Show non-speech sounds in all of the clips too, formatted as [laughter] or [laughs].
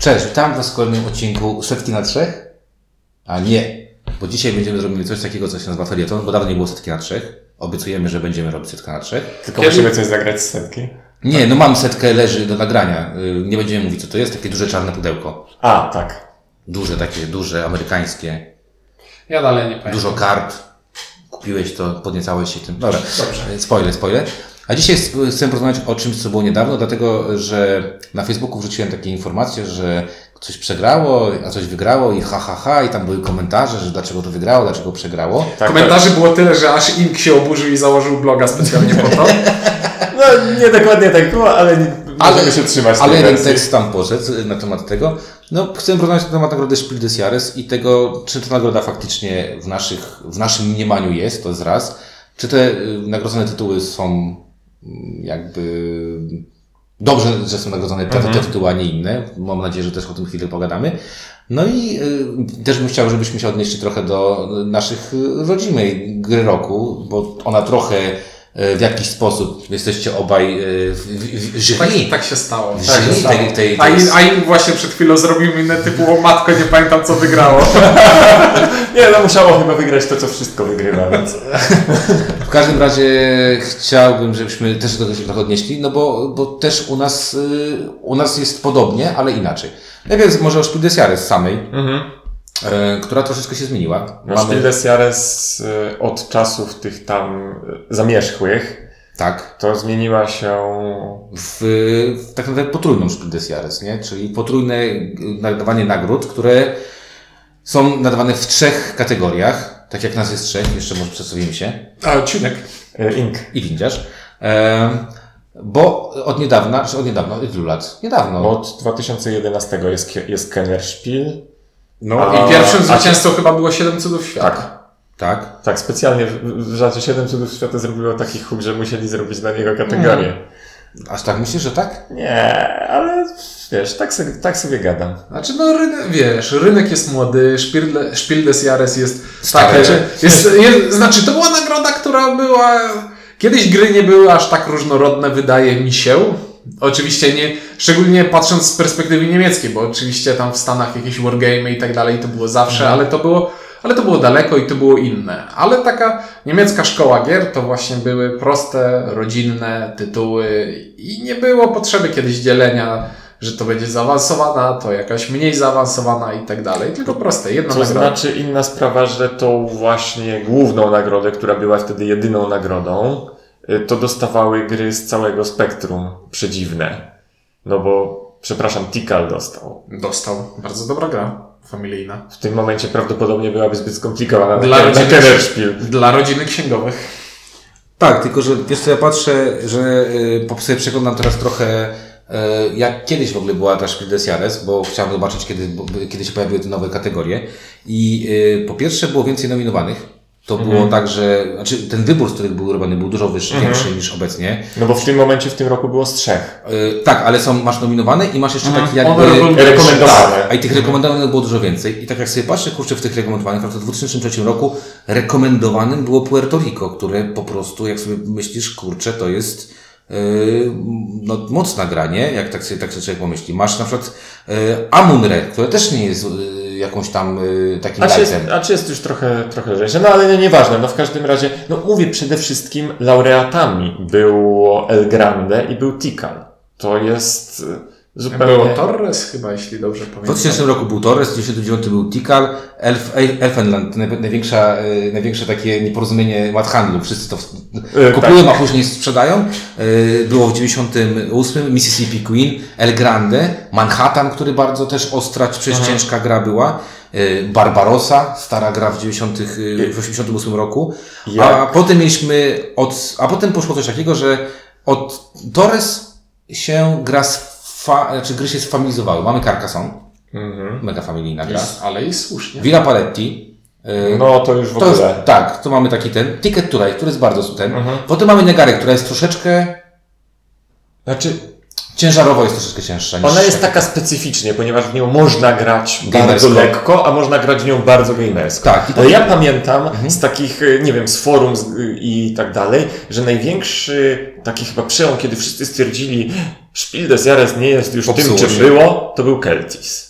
Cześć, witam w kolejnym odcinku Setki na Trzech. A nie, bo dzisiaj będziemy robili coś takiego, co się nazywa felieton, bo dawno nie było Setki na Trzech. Obiecujemy, że będziemy robić Setkę na Trzech. Tylko Kiedy- musimy coś zagrać z setki. Nie, no mam setkę, leży do nagrania. Y, Nie będziemy mówić, co to jest. Takie duże czarne pudełko. A, tak. Duże, takie duże, amerykańskie. Ja dalej nie pamiętam. Dużo kart. Kupiłeś to, podniecałeś się tym. Dobra, Dobrze. E, spoiler, spoiler. A dzisiaj chcę porozmawiać o czymś, co było niedawno, dlatego, że na Facebooku wrzuciłem takie informacje, że coś przegrało, a coś wygrało i ha, ha, ha, i tam były komentarze, że dlaczego to wygrało, dlaczego przegrało. tak Komentarzy było tyle, że aż Ink się oburzył i założył bloga specjalnie po to. tak. No, nie dokładnie tak było, ale nie, możemy się trzymać Ale jeden wersji. tekst tam poszedł na temat tego. No, chcę porozmawiać na temat nagrody Spiel des Jahres i tego, czy ta nagroda faktycznie w, naszych, w naszym mniemaniu jest, to jest raz. Czy te y, nagrodzone tytuły są jakby dobrze, że są nagrodzone te, te tytuły, a nie inne. Mam nadzieję, że też o tym chwilę pogadamy. No i y, też bym chciał, żebyśmy się odnieśli trochę do naszych y, rodzimej gry roku, bo ona trochę w jakiś sposób jesteście obaj w, w, w jury. Tak, tak się stało. Tak się stało. tej, tej, A, tej, a Ink właśnie przed chwilą zrobił minę typu o matko, nie pamiętam co wygrało. [laughs] Nie, no musiało chyba wygrać to, co wszystko wygrywa, więc... [laughs] W każdym razie chciałbym, żebyśmy też do tego się trochę odnieśli, no bo, bo też u nas, y, u nas jest podobnie, ale inaczej. Najpierw może o des Jahres samej, Mhm. Y, która troszeczkę się zmieniła. No, Spiel des Jahres y, od czasów tych tam y, zamierzchłych, Tak, to zmieniła się... w, w tak naprawdę potrójną Spiel des Jahres, nie? Czyli potrójne nadawanie nagród, które są nadawane w trzech kategoriach. Tak jak nas jest trzech, jeszcze może przedstawimy się. A, odcinek. Ink. I windziarz. Em, bo od niedawna, czy od niedawna, od ilu lat? Niedawno. Od 2011 jest, jest Kenner Spiel. No, a- I pierwszym zwycięzcą chyba było 7 cudów świata. Tak. tak. Tak, specjalnie w, w Rzadzie 7 cudów świata zrobiło taki huk, że musieli zrobić na niego kategorię. Aż tak myślisz, że tak? Nie, ale wiesz, tak sobie, tak sobie gadam. Znaczy, no rynek, wiesz, rynek jest młody, Spiel, Spiel des Jahres jest Stary. takie, jest, jest, znaczy to była nagroda, która była, kiedyś gry nie były aż tak różnorodne, wydaje mi się. Oczywiście nie, szczególnie patrząc z perspektywy niemieckiej, bo oczywiście tam w Stanach jakieś wargame i tak dalej to było zawsze, ale to było, ale to było daleko i to było inne. Ale taka niemiecka szkoła gier to właśnie były proste, rodzinne tytuły i nie było potrzeby kiedyś dzielenia, że to będzie zaawansowana, to jakaś mniej zaawansowana i tak dalej, tylko proste, jedna To nagroda. znaczy inna sprawa, że tą właśnie główną nagrodę, która była wtedy jedyną nagrodą, to dostawały gry z całego spektrum przedziwne. No bo, przepraszam, Tikal dostał. Dostał. Bardzo dobra gra. Familijna. W tym momencie prawdopodobnie byłaby zbyt skomplikowana Dla na, na rodziny- Kennerspiel. Dla rodziny księgowych. Tak, tylko że wiesz co, ja patrzę, że y, po sobie przeglądam teraz trochę y, jak kiedyś w ogóle była ta Spiel des Jahres, bo chciałem zobaczyć, kiedy, kiedy się pojawiły te nowe kategorie. I y, po pierwsze było więcej nominowanych. To było tak, że znaczy, ten wybór, z których był robiony, był dużo wyższy, większy niż obecnie. No bo w tym momencie, w tym roku było z trzech. Y, tak, ale są, masz nominowane i masz jeszcze taki jakby... Honorable Rekomendowane. Tak, a i tych rekomendowanych było dużo więcej. I tak jak sobie patrzę, kurczę, w tych rekomendowanych, w 2003 roku rekomendowanym było Puerto Rico, które po prostu, jak sobie myślisz, kurczę, to jest yy, no, mocna gra, nie? Jak tak sobie, tak sobie człowiek pomyśli. Masz na przykład yy, Amunre, które też nie jest yy, jakąś tam yy, takim A czy, jest, a czy jest już trochę, trochę lżejsze? No ale nie, nieważne. No w każdym razie, no mówię przede wszystkim laureatami. Było El Grande i był Tikal. To jest y, zupełnie... Było Torres chyba, jeśli dobrze W pamiętam. 2000 roku był Torres, w 1999 był Tikal, Elf, El- Elfenland, naj- największa, yy, największe takie nieporozumienie mat handlu. Wszyscy to w- Yy, kupują, a później sprzedają. Było w 98 Mississippi Queen, El Grande, Manhattan, który bardzo też ostra, przecież ciężka gra była. Barbarossa, stara gra w 90, yy, w 88 roku. A Jak? potem mieliśmy od, a potem poszło coś takiego, że od Torres się gra sfa, znaczy gry się sfamilizowały. Mamy Carcassonne, Mhm. mega familijna gra. Ale i słusznie. Villa Paletti. yy, No to już w to jest, ogóle. tak, to mamy taki ten. Ticket Ride, który jest bardzo ten. Mhm. Potem mamy Negarę, która jest troszeczkę, Znaczy, Ciężarowo jest troszeczkę cięższa niż Ona jest taka specyficznie, ponieważ w nią można grać Gamersko. bardzo lekko, a można grać w nią bardzo gamersko. Tak, potem- ja pamiętam z takich, y, nie wiem, z forum y, i tak dalej, że największy taki chyba przełom, kiedy wszyscy stwierdzili, Spiel des Jahres nie jest już Popsuło tym, czym się. było, to był Keltis.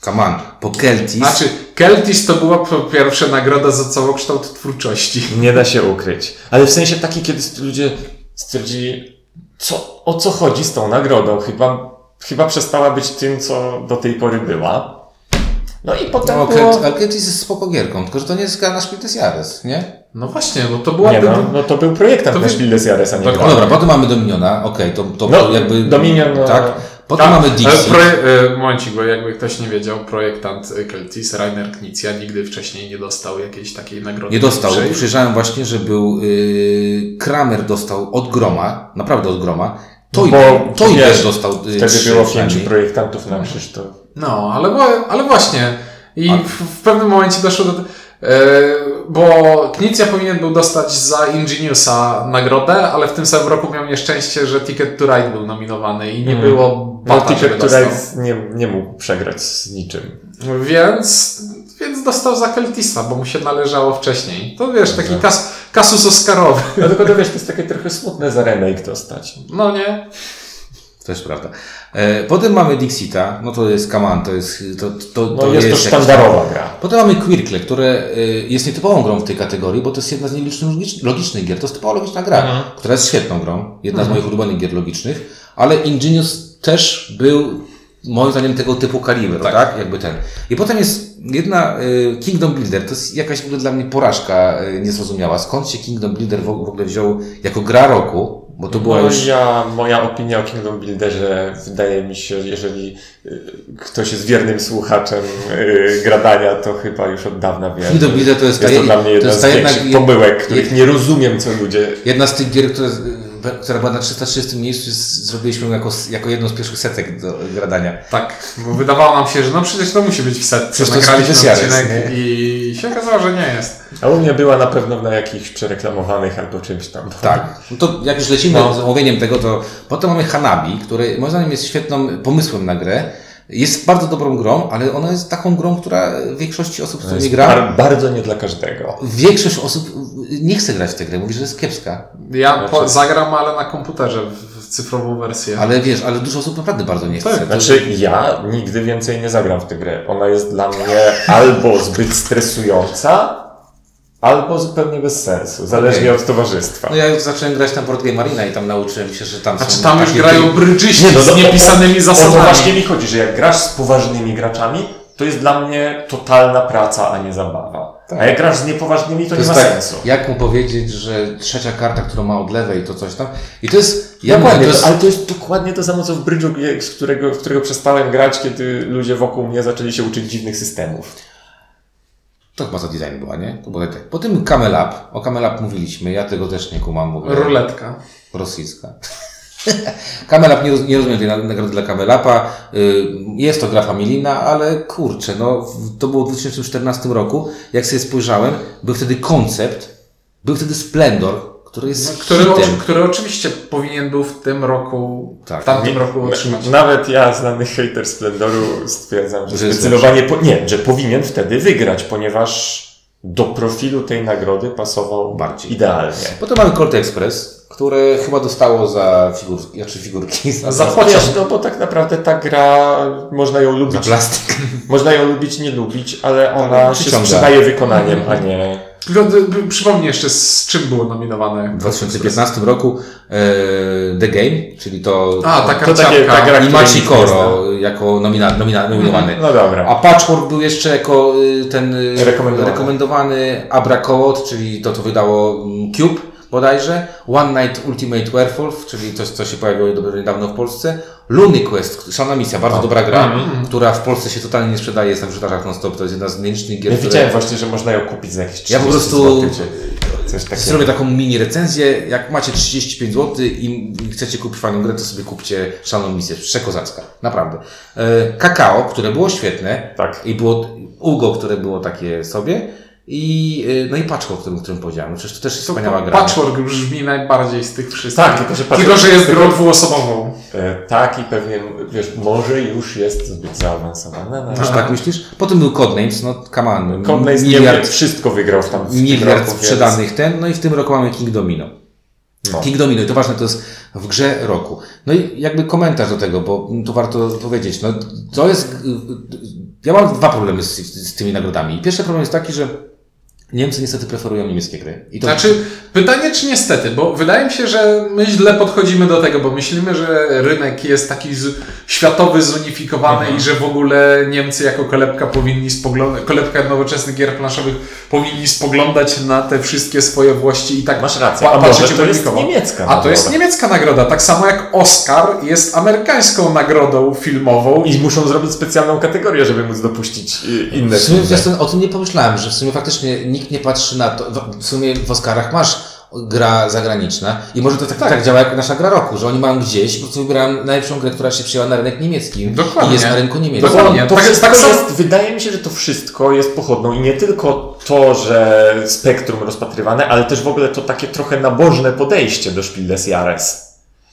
Come on, po Keltis. Znaczy, Keltis to była po pierwsze nagroda za całokształt twórczości. Nie da się ukryć. Ale w sensie taki, kiedy ludzie stwierdzili, co, o co chodzi z tą nagrodą? Chyba, chyba przestała być tym, co do tej pory była. No i potem no, było... Keltis jest spoko gierką, tylko że to nie jest gra na Spiel des Jahres, nie? No właśnie, bo to była... Nie no, no to był projektant To na wie- Spiel des Jahres, a nie Tak, gra. No dobra, potem mamy Dominiona, okej, to, to No, jakby... Dominion, no- Tak. Potem A, mamy ale Dixie. Proje- e, momencik, bo jakby ktoś nie wiedział, projektant e, Keltis, Rainer Knizia, nigdy wcześniej nie dostał jakiejś takiej nagrody. Nie dostał. większej. Przyjrzałem właśnie, że był yy, Kramer dostał od groma, naprawdę od groma. To Bo, i to i wiesz, też dostał. Yy, Wtedy trzy było pięciu projektantów na Krzysztof. No, ale, ale właśnie. I w, w pewnym momencie doszło do. E, bo Knizia powinien był dostać za Ingeniusa nagrodę, ale w tym samym roku miał nieszczęście, że Ticket to Ride był nominowany i nie Mhm. było To dostał. Ride nie, nie mógł przegrać z niczym. Więc, więc dostał za Keltisa, bo mu się należało wcześniej. To wiesz, taki Dobrze. kas, kasus Oscarowy. No tylko to wiesz, to jest takie trochę smutne za remake dostać. No nie? To jest prawda. E, potem mamy Dixita, no to jest Kaman, to jest. To, to, No to jest to jakiś- sztandarowa gra. Potem mamy Quirkle, które y, jest nietypową grą w tej kategorii, bo to jest jedna z nielicznych logicz- logicznych gier. To jest typowa logiczna gra, Mhm. która jest świetną grą. Jedna z moich ulubionych gier logicznych, ale Ingenious też był moim zdaniem tego typu kaliber, tak? Jakby ten. I potem jest jedna y, Kingdom Builder, to jest jakaś w ogóle dla mnie porażka y, niezrozumiała. Skąd się Kingdom Builder w, ogóle wziął jako gra roku? Bo to była No już... ja, moja opinia o Kingdom Builderze wydaje mi się, jeżeli y, ktoś jest wiernym słuchaczem gradania, to chyba już od dawna wie. Kingdom Builder to jest, Jest ta, to dla mnie jedna jest z większych pomyłek, których nie rozumiem, co ludzie... Jedna z tych gier, które, która była na 330 miejscu, zrobiliśmy ją jako, jako jedną z pierwszych setek do gradania. Tak, bo wydawało nam się, że no przecież to musi być w setce. Przecież to jest odcinek nie? i się okazało, że nie jest. A u mnie była na pewno na jakichś przereklamowanych albo czymś tam. Tak. No to jak już lecimy No. z omówieniem tego, to potem mamy Hanabi, który moim zdaniem jest świetnym pomysłem na grę. Jest bardzo dobrą grą, ale ona jest taką grą, która większości osób, nie jest gra, bar, bardzo nie dla każdego. większość osób nie chce grać w tę grę, mówi, że jest kiepska. Ja po, Znaczy- zagram, ale na komputerze, w, cyfrową wersję. Ale wiesz, ale dużo osób naprawdę bardzo nie chce. Tak, To- Znaczy, ja nigdy więcej nie zagram w tę grę. Ona jest dla mnie albo zbyt stresująca, albo zupełnie bez sensu. Zależnie Okej. od towarzystwa. No ja już zacząłem grać tam Board Game Arena i tam nauczyłem się, że tam Znaczy są tam już grają brydżyści Nie, no, z no, niepisanymi O to zasadami. właśnie mi chodzi, że jak grasz z poważnymi graczami, to jest dla mnie totalna praca, a nie zabawa. Tak. A jak grasz z niepoważnymi, to, To nie ma tak, sensu. jak mu powiedzieć, że trzecia karta, którą ma od lewej, to coś tam. I to jest. Ja Dokładnie, mówię, to to jest, ale to jest dokładnie to samo, co w Brydżu, z którego, w którego przestałem grać, kiedy ludzie wokół mnie zaczęli się uczyć dziwnych systemów. To chyba za design była, nie? To było tak. Potem Camel Up. O Camel Up mówiliśmy, ja tego też nie kumam. Mówię. Ruletka. Rosyjska. [laughs] Camel Up, nie, roz- nie rozumiem tej na- nagrody dla Camel Upa. Y, Jest to gra familijna, ale kurczę, no, w- to było w 2014 roku. Jak sobie spojrzałem, był wtedy koncept, był wtedy Splendor, który jest No, który, hitem. który oczywiście powinien był w tym roku, Tak. w tamtym Nie- roku otrzymać. Nawet ja, znany hater Splendoru, stwierdzam, że Że zdecydowanie, po, nie, że powinien wtedy wygrać, ponieważ do profilu tej nagrody pasował Bardziej. idealnie. Potem mamy Colt Express, które chyba dostało za figurki, znaczy figurki, za, Za za. Wiesz, no bo tak naprawdę ta gra, można ją za lubić, plastik. można ją lubić, nie lubić, ale ona Ale się sprzedaje wykonaniem, a nie... D- przypomnij jeszcze, z czym było nominowane. W 2015 roku e, The Game, czyli to A, taka To takie- ta gra, i Maci Koro jako nomina, nomina, nominowany. No dobra. A Patchwork był jeszcze jako y, ten y, Rekomendowany. rekomendowany Abra Coot, czyli to, co wydało mm, Cube bodajże. One Night Ultimate Werewolf, czyli coś, co się pojawiło niedawno w Polsce. Luny Quest, szalona misja, bardzo dobra gra, Mhm. która w Polsce się totalnie nie sprzedaje, jest na wyrzutaczach non-stop, to jest jedna z nielicznych gier, Ja które... widziałem właśnie, że można ją kupić za jakieś 30 Ja po prostu. Zrobię taką mini recenzję. Jak macie 35 zł i chcecie kupić fajną grę, to sobie kupcie szaloną misję. Przekozacka. Naprawdę. E, Kakao, które było świetne. Tak. I było Ugo, które było takie sobie. I, y, no i Patchwork, o którym, o którym powiedziałem. No Przecież to też jest wspaniała gra. Patchwork brzmi najbardziej z tych wszystkich. Tak, tylko że Tylko, że jest grą dwuosobową. E, tak i pewnie, wiesz, może już jest zbyt zaawansowana. No, Aż tak myślisz? Potem był Codenames, no come on. Codenames nie miliard, wszystko wygrał w tam w miliard roku, sprzedanych ten, no i w tym roku mamy King Domino. Więc, no. King Domino, i to ważne, to jest w grze roku. No i jakby komentarz do tego, bo tu warto powiedzieć, no to jest, y, y, ja mam dwa problemy z, z tymi nagrodami. Pierwszy problem jest taki, że Niemcy niestety preferują niemieckie gry. I to Znaczy, pytanie czy niestety, bo wydaje mi się, że my źle podchodzimy do tego, bo myślimy, że rynek jest taki z, światowy, zunifikowany Mhm. i że w ogóle Niemcy jako kolebka powinni spoglądać, kolebka nowoczesnych gier planszowych powinni spoglądać na te wszystkie swoje włości i tak Masz rację, pa- patrzeć to jest niemiecka A to jest niemiecka nagroda, tak samo jak Oscar jest amerykańską nagrodą filmową I muszą zrobić specjalną kategorię, żeby móc dopuścić inne W sumie wiesz, o tym nie pomyślałem, że w sumie faktycznie nikt nie patrzy na to. w- sumie w Oscarach masz gra zagraniczna i może to tak, tak. działa jak nasza gra roku, że oni mają gdzieś, po prostu wybrałem najlepszą grę, która się przyjęła na rynek niemiecki Dokładnie. i jest na rynku niemieckim. Dokładnie. To Tak- wszystko tak jest, wydaje mi się, że to wszystko jest pochodną i nie tylko to, że spektrum rozpatrywane, ale też w ogóle to takie trochę nabożne podejście do Spiel des Jahres.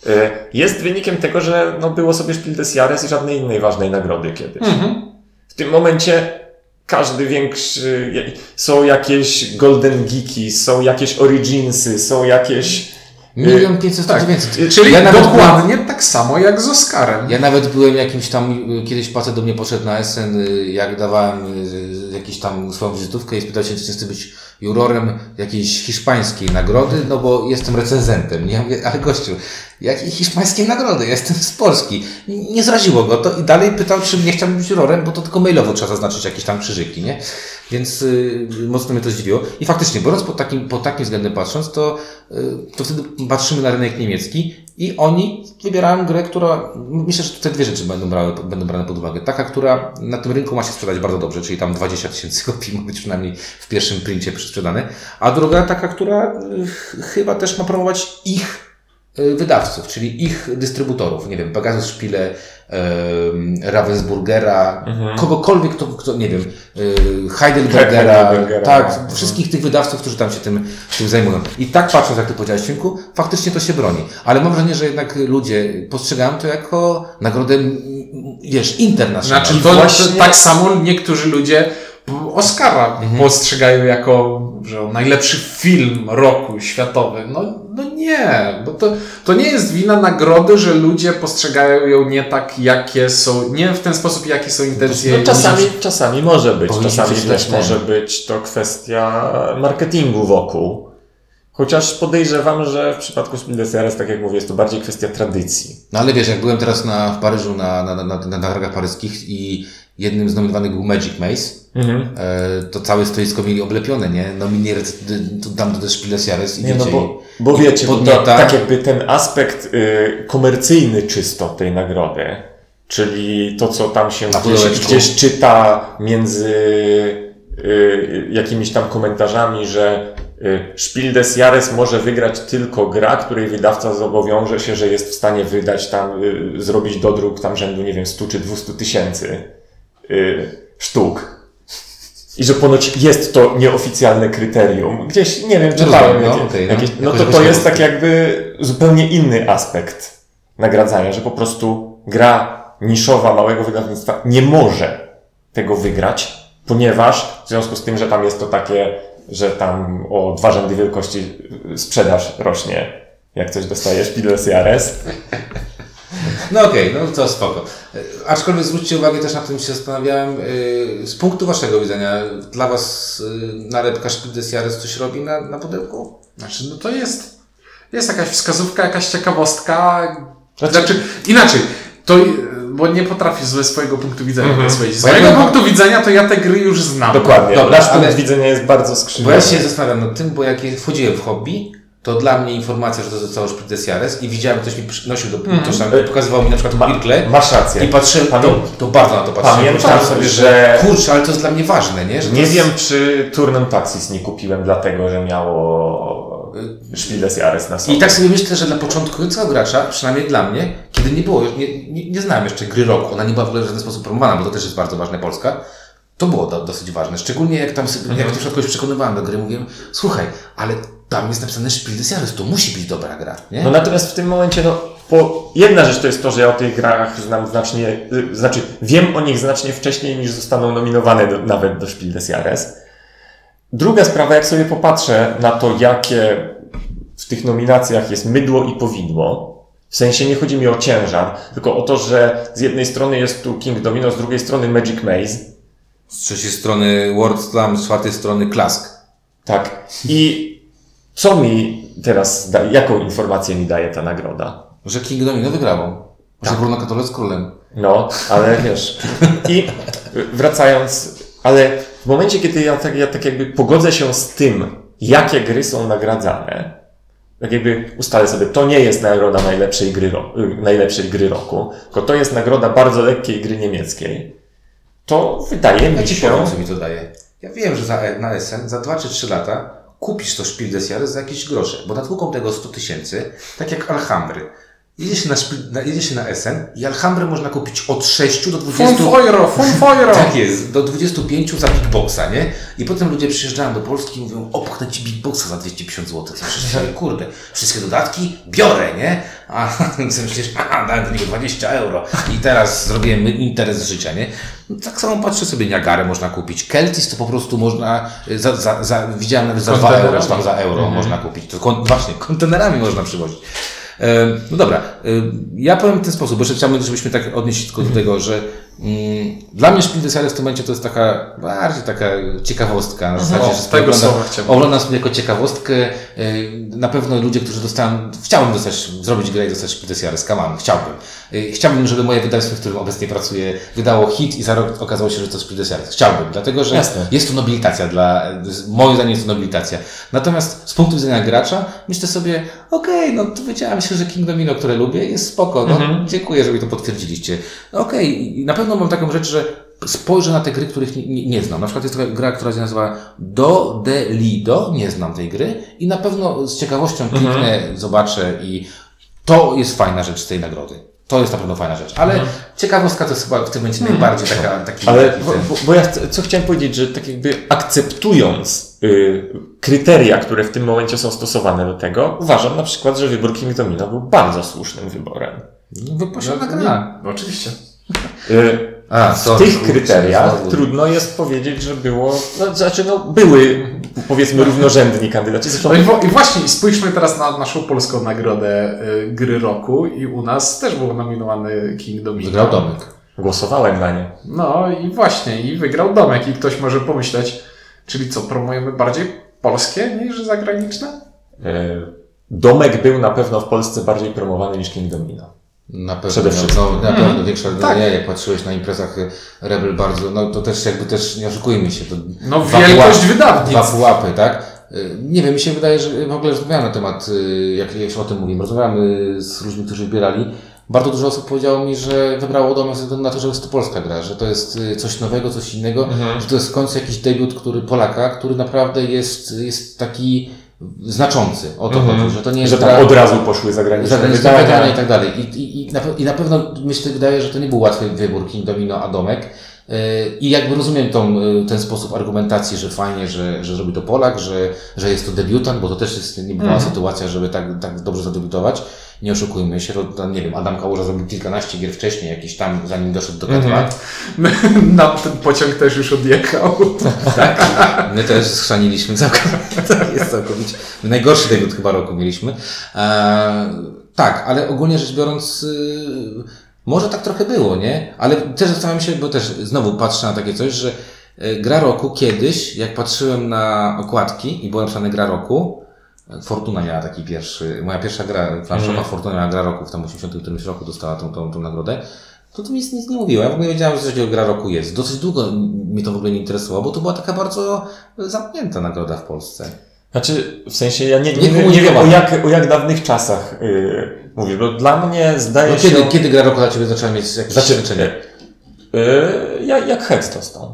Y, Jest wynikiem tego, że no, było sobie Spiel des Jahres i żadnej innej ważnej nagrody kiedyś. Mhm. W tym momencie każdy większy, są jakieś Golden Geeki, są jakieś Originsy, są jakieś... Milion pięćset, tak. dziewięćset. Czyli ja dokładnie tak samo jak z Oscarem. Ja nawet byłem jakimś tam, y, kiedyś facet do mnie podszedł na SN, jak dawałem jakiś tam swoją wizytówkę i spytał się, czy chcę być jurorem jakiejś hiszpańskiej nagrody, no bo jestem recenzentem. Nie? Ja mówię, ale gościu, jakiej hiszpańskiej nagrody? Ja jestem z Polski. Nie zraziło go to i dalej pytał, czy nie chciałbym być jurorem, bo to tylko mailowo trzeba zaznaczyć jakieś tam krzyżyki, nie? Więc y, mocno mnie to zdziwiło. I faktycznie, biorąc pod takim, pod takim względem patrząc, to, y, to wtedy patrzymy na rynek niemiecki i oni wybierają grę, która, myślę, że te dwie rzeczy będą, brały, będą brane pod uwagę. Taka, która na tym rynku ma się sprzedać bardzo dobrze, czyli tam 20 tysięcy kopii ma być przynajmniej w pierwszym princie sprzedane, a druga taka, która y, ch- chyba też ma promować ich y, wydawców, czyli ich dystrybutorów, nie wiem, Pegasus Spiele, em, Ravensburgera, kogokolwiek, kto, kto, nie wiem, y, Heidelbergera, Heidelbergera, tak. Mhm. wszystkich tych wydawców, którzy tam się tym, tym zajmują. I tak patrząc, jak ty powiedziałeś, Cinku, faktycznie to się broni. Ale mam wrażenie, że jednak ludzie postrzegają to jako nagrodę, wiesz, internacjonalną. Znaczy, to, właśnie- tak samo niektórzy ludzie Oscara postrzegają jako że najlepszy film roku światowy. No, no nie, bo to, to nie jest wina nagrody, że ludzie postrzegają ją nie tak, jakie są, nie w ten sposób, jakie są intencje. No, czasami, czasami może być, czasami też ten. może być to kwestia marketingu wokół. Chociaż podejrzewam, że w przypadku des Jahres, tak jak mówię, jest to bardziej kwestia tradycji. No ale wiesz, jak byłem teraz na, w Paryżu na, na, na, na, na targach paryskich i jednym z nominowanych był Magic Maze, e, to całe stoisko mieli oblepione, nie? Nominiert, tu tam też Spiel des Jahres i Nie, no wiecie, bo, bo i wiecie, bo to, tak jakby ten aspekt y, komercyjny czysto tej nagrody, czyli to, co tam się Na gdzieś, gdzieś czyta między y, jakimiś tam komentarzami, że y, Spiel des Jahres może wygrać tylko gra, której wydawca zobowiąże się, że jest w stanie wydać tam, y, zrobić dodruk tam rzędu, nie wiem, 100 czy 200 tysięcy y, sztuk. I że ponoć jest to nieoficjalne kryterium. Gdzieś, nie wiem, czytałem. no, jakie- okej, no. jakieś, no to to jest tak jakby zupełnie inny aspekt nagradzania, że po prostu gra niszowa małego wydawnictwa nie może tego wygrać, ponieważ w związku z tym, że tam jest to takie, że tam o dwa rzędy wielkości sprzedaż rośnie, jak coś dostajesz, Piles Jares. No okej, no to spoko. Aczkolwiek zwróćcie uwagę, też nad tym się zastanawiałem, e, z punktu waszego widzenia, dla was e, nalepka Spiel des Jahres coś robi na, na pudełku? Znaczy, no to jest, jest jakaś wskazówka, jakaś ciekawostka. Znaczy- Znaczy, inaczej, to, bo nie potrafię ze swojego punktu widzenia Mhm. powiedzieć. Z Bo ja mojego bym- punktu widzenia to ja te gry już znam. Dokładnie. Dobra, Nasz punkt ale- widzenia jest bardzo Bo skrzywiony. ja się zastanawiam nad tym, bo jak wchodziłem w hobby, to dla mnie informacja, że to zostało des Jahres i widziałem, ktoś mi przynosił do Mhm. ktoś tam pokazywał mi na przykład Birkle masz rację. i patrzyłem, to, to bardzo na to patrzyłem. Pamiętam, sobie, że, kurczę, ale to jest dla mnie ważne, nie? Że Nie jest, wiem, czy Turnem Taxis nie kupiłem dlatego, że miało Spiel des Jahres na sobie. I tak sobie myślę, że dla początkującego gracza, przynajmniej dla mnie, kiedy nie było, nie, nie, nie znałem jeszcze gry roku, ona nie była w ogóle w żaden sposób promowana, bo to też jest bardzo ważne Polska, To było do, dosyć ważne. Szczególnie jak tam, sobie- jak na przykład kogoś przekonywałem do gry, mówiłem, słuchaj, ale tam jest napisane Spiel des Jahres, to musi być dobra gra, nie? No natomiast w tym momencie, no, po, jedna rzecz to jest to, że ja o tych grach znam znacznie, y, znaczy wiem o nich znacznie wcześniej niż zostaną nominowane do, nawet do Spiel des Jahres. Druga sprawa, jak sobie popatrzę na to, jakie w tych nominacjach jest mydło i powidło, w sensie nie chodzi mi o ciężar, tylko o to, że z jednej strony jest tu King Domino, z drugiej strony Magic Maze, Z trzeciej strony World Slam, z czwartej strony Klask. tak. I co mi teraz, da, jaką informację mi daje ta nagroda? Że King Domino wygrało. Że Bruno Catolo z królem. No, ale [laughs] wiesz. I wracając, ale w momencie, kiedy ja tak, ja tak jakby pogodzę się z tym, jakie gry są nagradzane, tak jakby ustalę sobie, to nie jest nagroda najlepszej gry, y, najlepszej gry roku, tylko to jest nagroda bardzo lekkiej gry niemieckiej, to wydaje Ja mi ci się... powiem, co mi to daje. Ja wiem, że za, na SN za 2 czy 3 lata kupisz to Spiel des Jahres za jakieś grosze, bo nad luką tego 100 tysięcy, tak jak Alhambry. Jedzie się na, Spiel- na, jedzie się na SN i Alhambrę można kupić od 6 do 20... Fun euro, fun [laughs] euro! Tak jest, do 25 za Big Boxa, nie? I potem ludzie przyjeżdżają do Polski i mówią, opchnę ci Big Boxa za 250 zł. Co przecież, kurde, wszystkie dodatki biorę, nie? A [laughs] ty myślisz, a dałem do niego 20 euro i teraz zrobiłem interes życia, nie? No, tak samo patrzę sobie, Niagarę można kupić. Keltis to po prostu można, y, za, za, za, widziałem nawet za 2 euro, tam za euro można kupić. To kon, właśnie, kontenerami można przywozić. E, No dobra, e, ja powiem w ten sposób, bo jeszcze chciałbym, żebyśmy tak odnieść tylko do tego, że dla mnie Spiel des Jahres w tym momencie to jest taka bardziej taka ciekawostka. Na zasadzie, O, że tego oglądam-. Oglądam sobie jako ciekawostkę. e, Na pewno ludzie, którzy dostałem, chciałbym dostać, zrobić grę i dostać Spiel des Jahres, come on, chciałbym. E, Chciałbym, żeby moje wydawnictwo, w którym obecnie pracuję, wydało hit i za rok okazało się, że to Spiel des Jahres. Chciałbym, dlatego że Jasne. jest to nobilitacja dla, moim zdaniem jest to nobilitacja. Natomiast z punktu widzenia gracza, myślę sobie, okej, no to wiedziałem się, że King Domino, które lubię, jest spoko, no dziękuję, że mi to potwierdziliście. Okej, i na pewno mam taką rzecz, że spojrzę na te gry, których nie, nie, nie znam. Na przykład jest taka gra, która się nazywa Do de Lido, nie znam tej gry i na pewno z ciekawością kliknę, zobaczę i to jest fajna rzecz z tej nagrody. To jest na pewno fajna rzecz, ale ciekawostka to jest chyba w tym momencie najbardziej taka, taki Ale taki bo, bo, bo ja chcę, co chciałem powiedzieć, że tak jakby akceptując y, kryteria, które w tym momencie są stosowane do tego, uważam na przykład, że wybór King Domino był bardzo słusznym wyborem. no, wypasiona gra. No, oczywiście. Y, A, w sorry, tych kurczę, kryteriach znowu. trudno jest powiedzieć, że było, no, znaczy no były powiedzmy równorzędni kandydaci. Zresztą No i, wo- i właśnie spójrzmy teraz na naszą polską nagrodę y, gry roku i u nas też był nominowany King Domino. Wygrał Domek. głosowałem na nie. No i właśnie, i wygrał Domek i ktoś może pomyśleć, czyli co, promujemy bardziej polskie niż zagraniczne? Y, Domek był na pewno w Polsce bardziej promowany niż King Domino. Na pewno, Przede wszystkim. No, na pewno większa, no, tak. nie, jak patrzyłeś na imprezach y, Rebel bardzo, no to też jakby też, nie oszukujmy się, to No wielkość pułapy- wydawnictw. Dwa pułapy, tak? Y, Nie wiem, mi się wydaje, że w ogóle rozmawiałem na temat, y, jak już o tym mówimy, rozmawiamy z ludźmi, którzy wybierali. Bardzo dużo osób powiedziało mi, że wybrało Domek ze względu na to, że jest to polska gra, że to jest coś nowego, coś innego, że to jest w końcu jakiś debiut, który Polaka, który naprawdę jest, jest taki znaczący. O to chodzi, że to nie jest Że tam od razu poszły zagraniczne zagraniczne wydania i wydania. tak dalej. I, i, i, na, I na pewno myślę, wydaje, że to nie był łatwy wybór King Domino a Domek. Yy, I jakby rozumiem tą, yy, ten sposób argumentacji, że fajnie, że, że zrobi to Polak, że, że jest to debiutant, bo to też jest niebywała sytuacja, żeby tak, tak dobrze zadebiutować. Nie oszukujmy się, to, nie wiem, Adam Kałuża zrobił kilkanaście gier wcześniej, jakieś tam, zanim doszedł do K2. [laughs] Na ten pociąg też już odjechał. [laughs] Tak? My też schrzaniliśmy całkowicie. [laughs] To jest całkowicie. Najgorszy debiut chyba roku mieliśmy. E, tak, ale ogólnie rzecz biorąc, y, może tak trochę było, nie? Ale też zastanawiam się, bo też znowu patrzę na takie coś, że y, gra roku kiedyś, jak patrzyłem na okładki i było napisane gra roku, Fortuna miała taki pierwszy, moja pierwsza gra planszowa Fortuna miała gra roku w tam 80 którymś roku dostała tą, tą, tą nagrodę. To to mi nic, nic nie mówiło. Ja w ogóle nie wiedziałem, że coś takiego gra roku jest. Dosyć długo mnie to w ogóle nie interesowało, bo to była taka bardzo zamknięta nagroda w Polsce. Znaczy, w sensie ja nie, nie, Nie nie, wiem o jak, o jak dawnych czasach yy, mówię, bo dla mnie zdaje No się... kiedy, kiedy gra roku dla Ciebie zaczęła mieć jakieś Znaczy, znaczenie? Yy, jak, jak Hex dostał.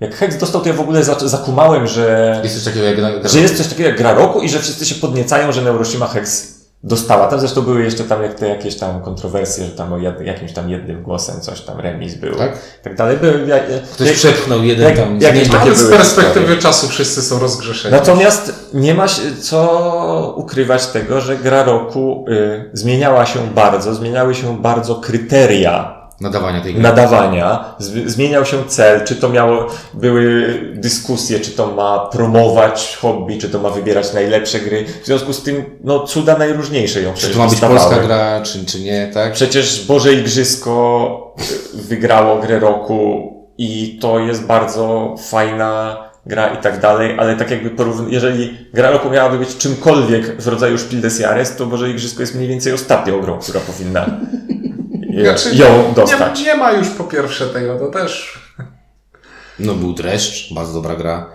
Jak Hex dostał, to ja w ogóle za, zakumałem, że, Jest coś takiego jak gra, gra że jest coś takiego jak gra roku i że wszyscy się podniecają, że Neuroshima Hex dostała. Tam zresztą były jeszcze tam jak te jakieś tam kontrowersje, że tam o jed, jakimś tam jednym głosem coś tam remis był. Tak? I tak dalej. Były, ja, Ktoś jak- przepchnął jeden jak- tam takie Ale z były perspektywy czasu wszyscy są rozgrzeszeni. Natomiast nie ma się co ukrywać tego, że gra roku y, zmieniała się bardzo, zmieniały się bardzo kryteria nadawania tej gry. nadawania, zmieniał się cel, czy to miało, były dyskusje, czy to ma promować hobby, czy to ma wybierać najlepsze gry. W związku z tym, no cuda najróżniejsze ją Czy to ma być polska gra, czy, czy nie, tak? Przecież Boże Igrzysko y, wygrało grę roku i to jest bardzo fajna gra i tak dalej, ale tak jakby porówn- jeżeli gra roku miałaby być czymkolwiek w rodzaju Spiel des Jahres, to Boże Igrzysko jest mniej więcej ostatnią grą, która powinna Znaczy, ją dostać. Nie, nie ma już po pierwsze tego, to też. No był Dreszcz, bardzo dobra gra.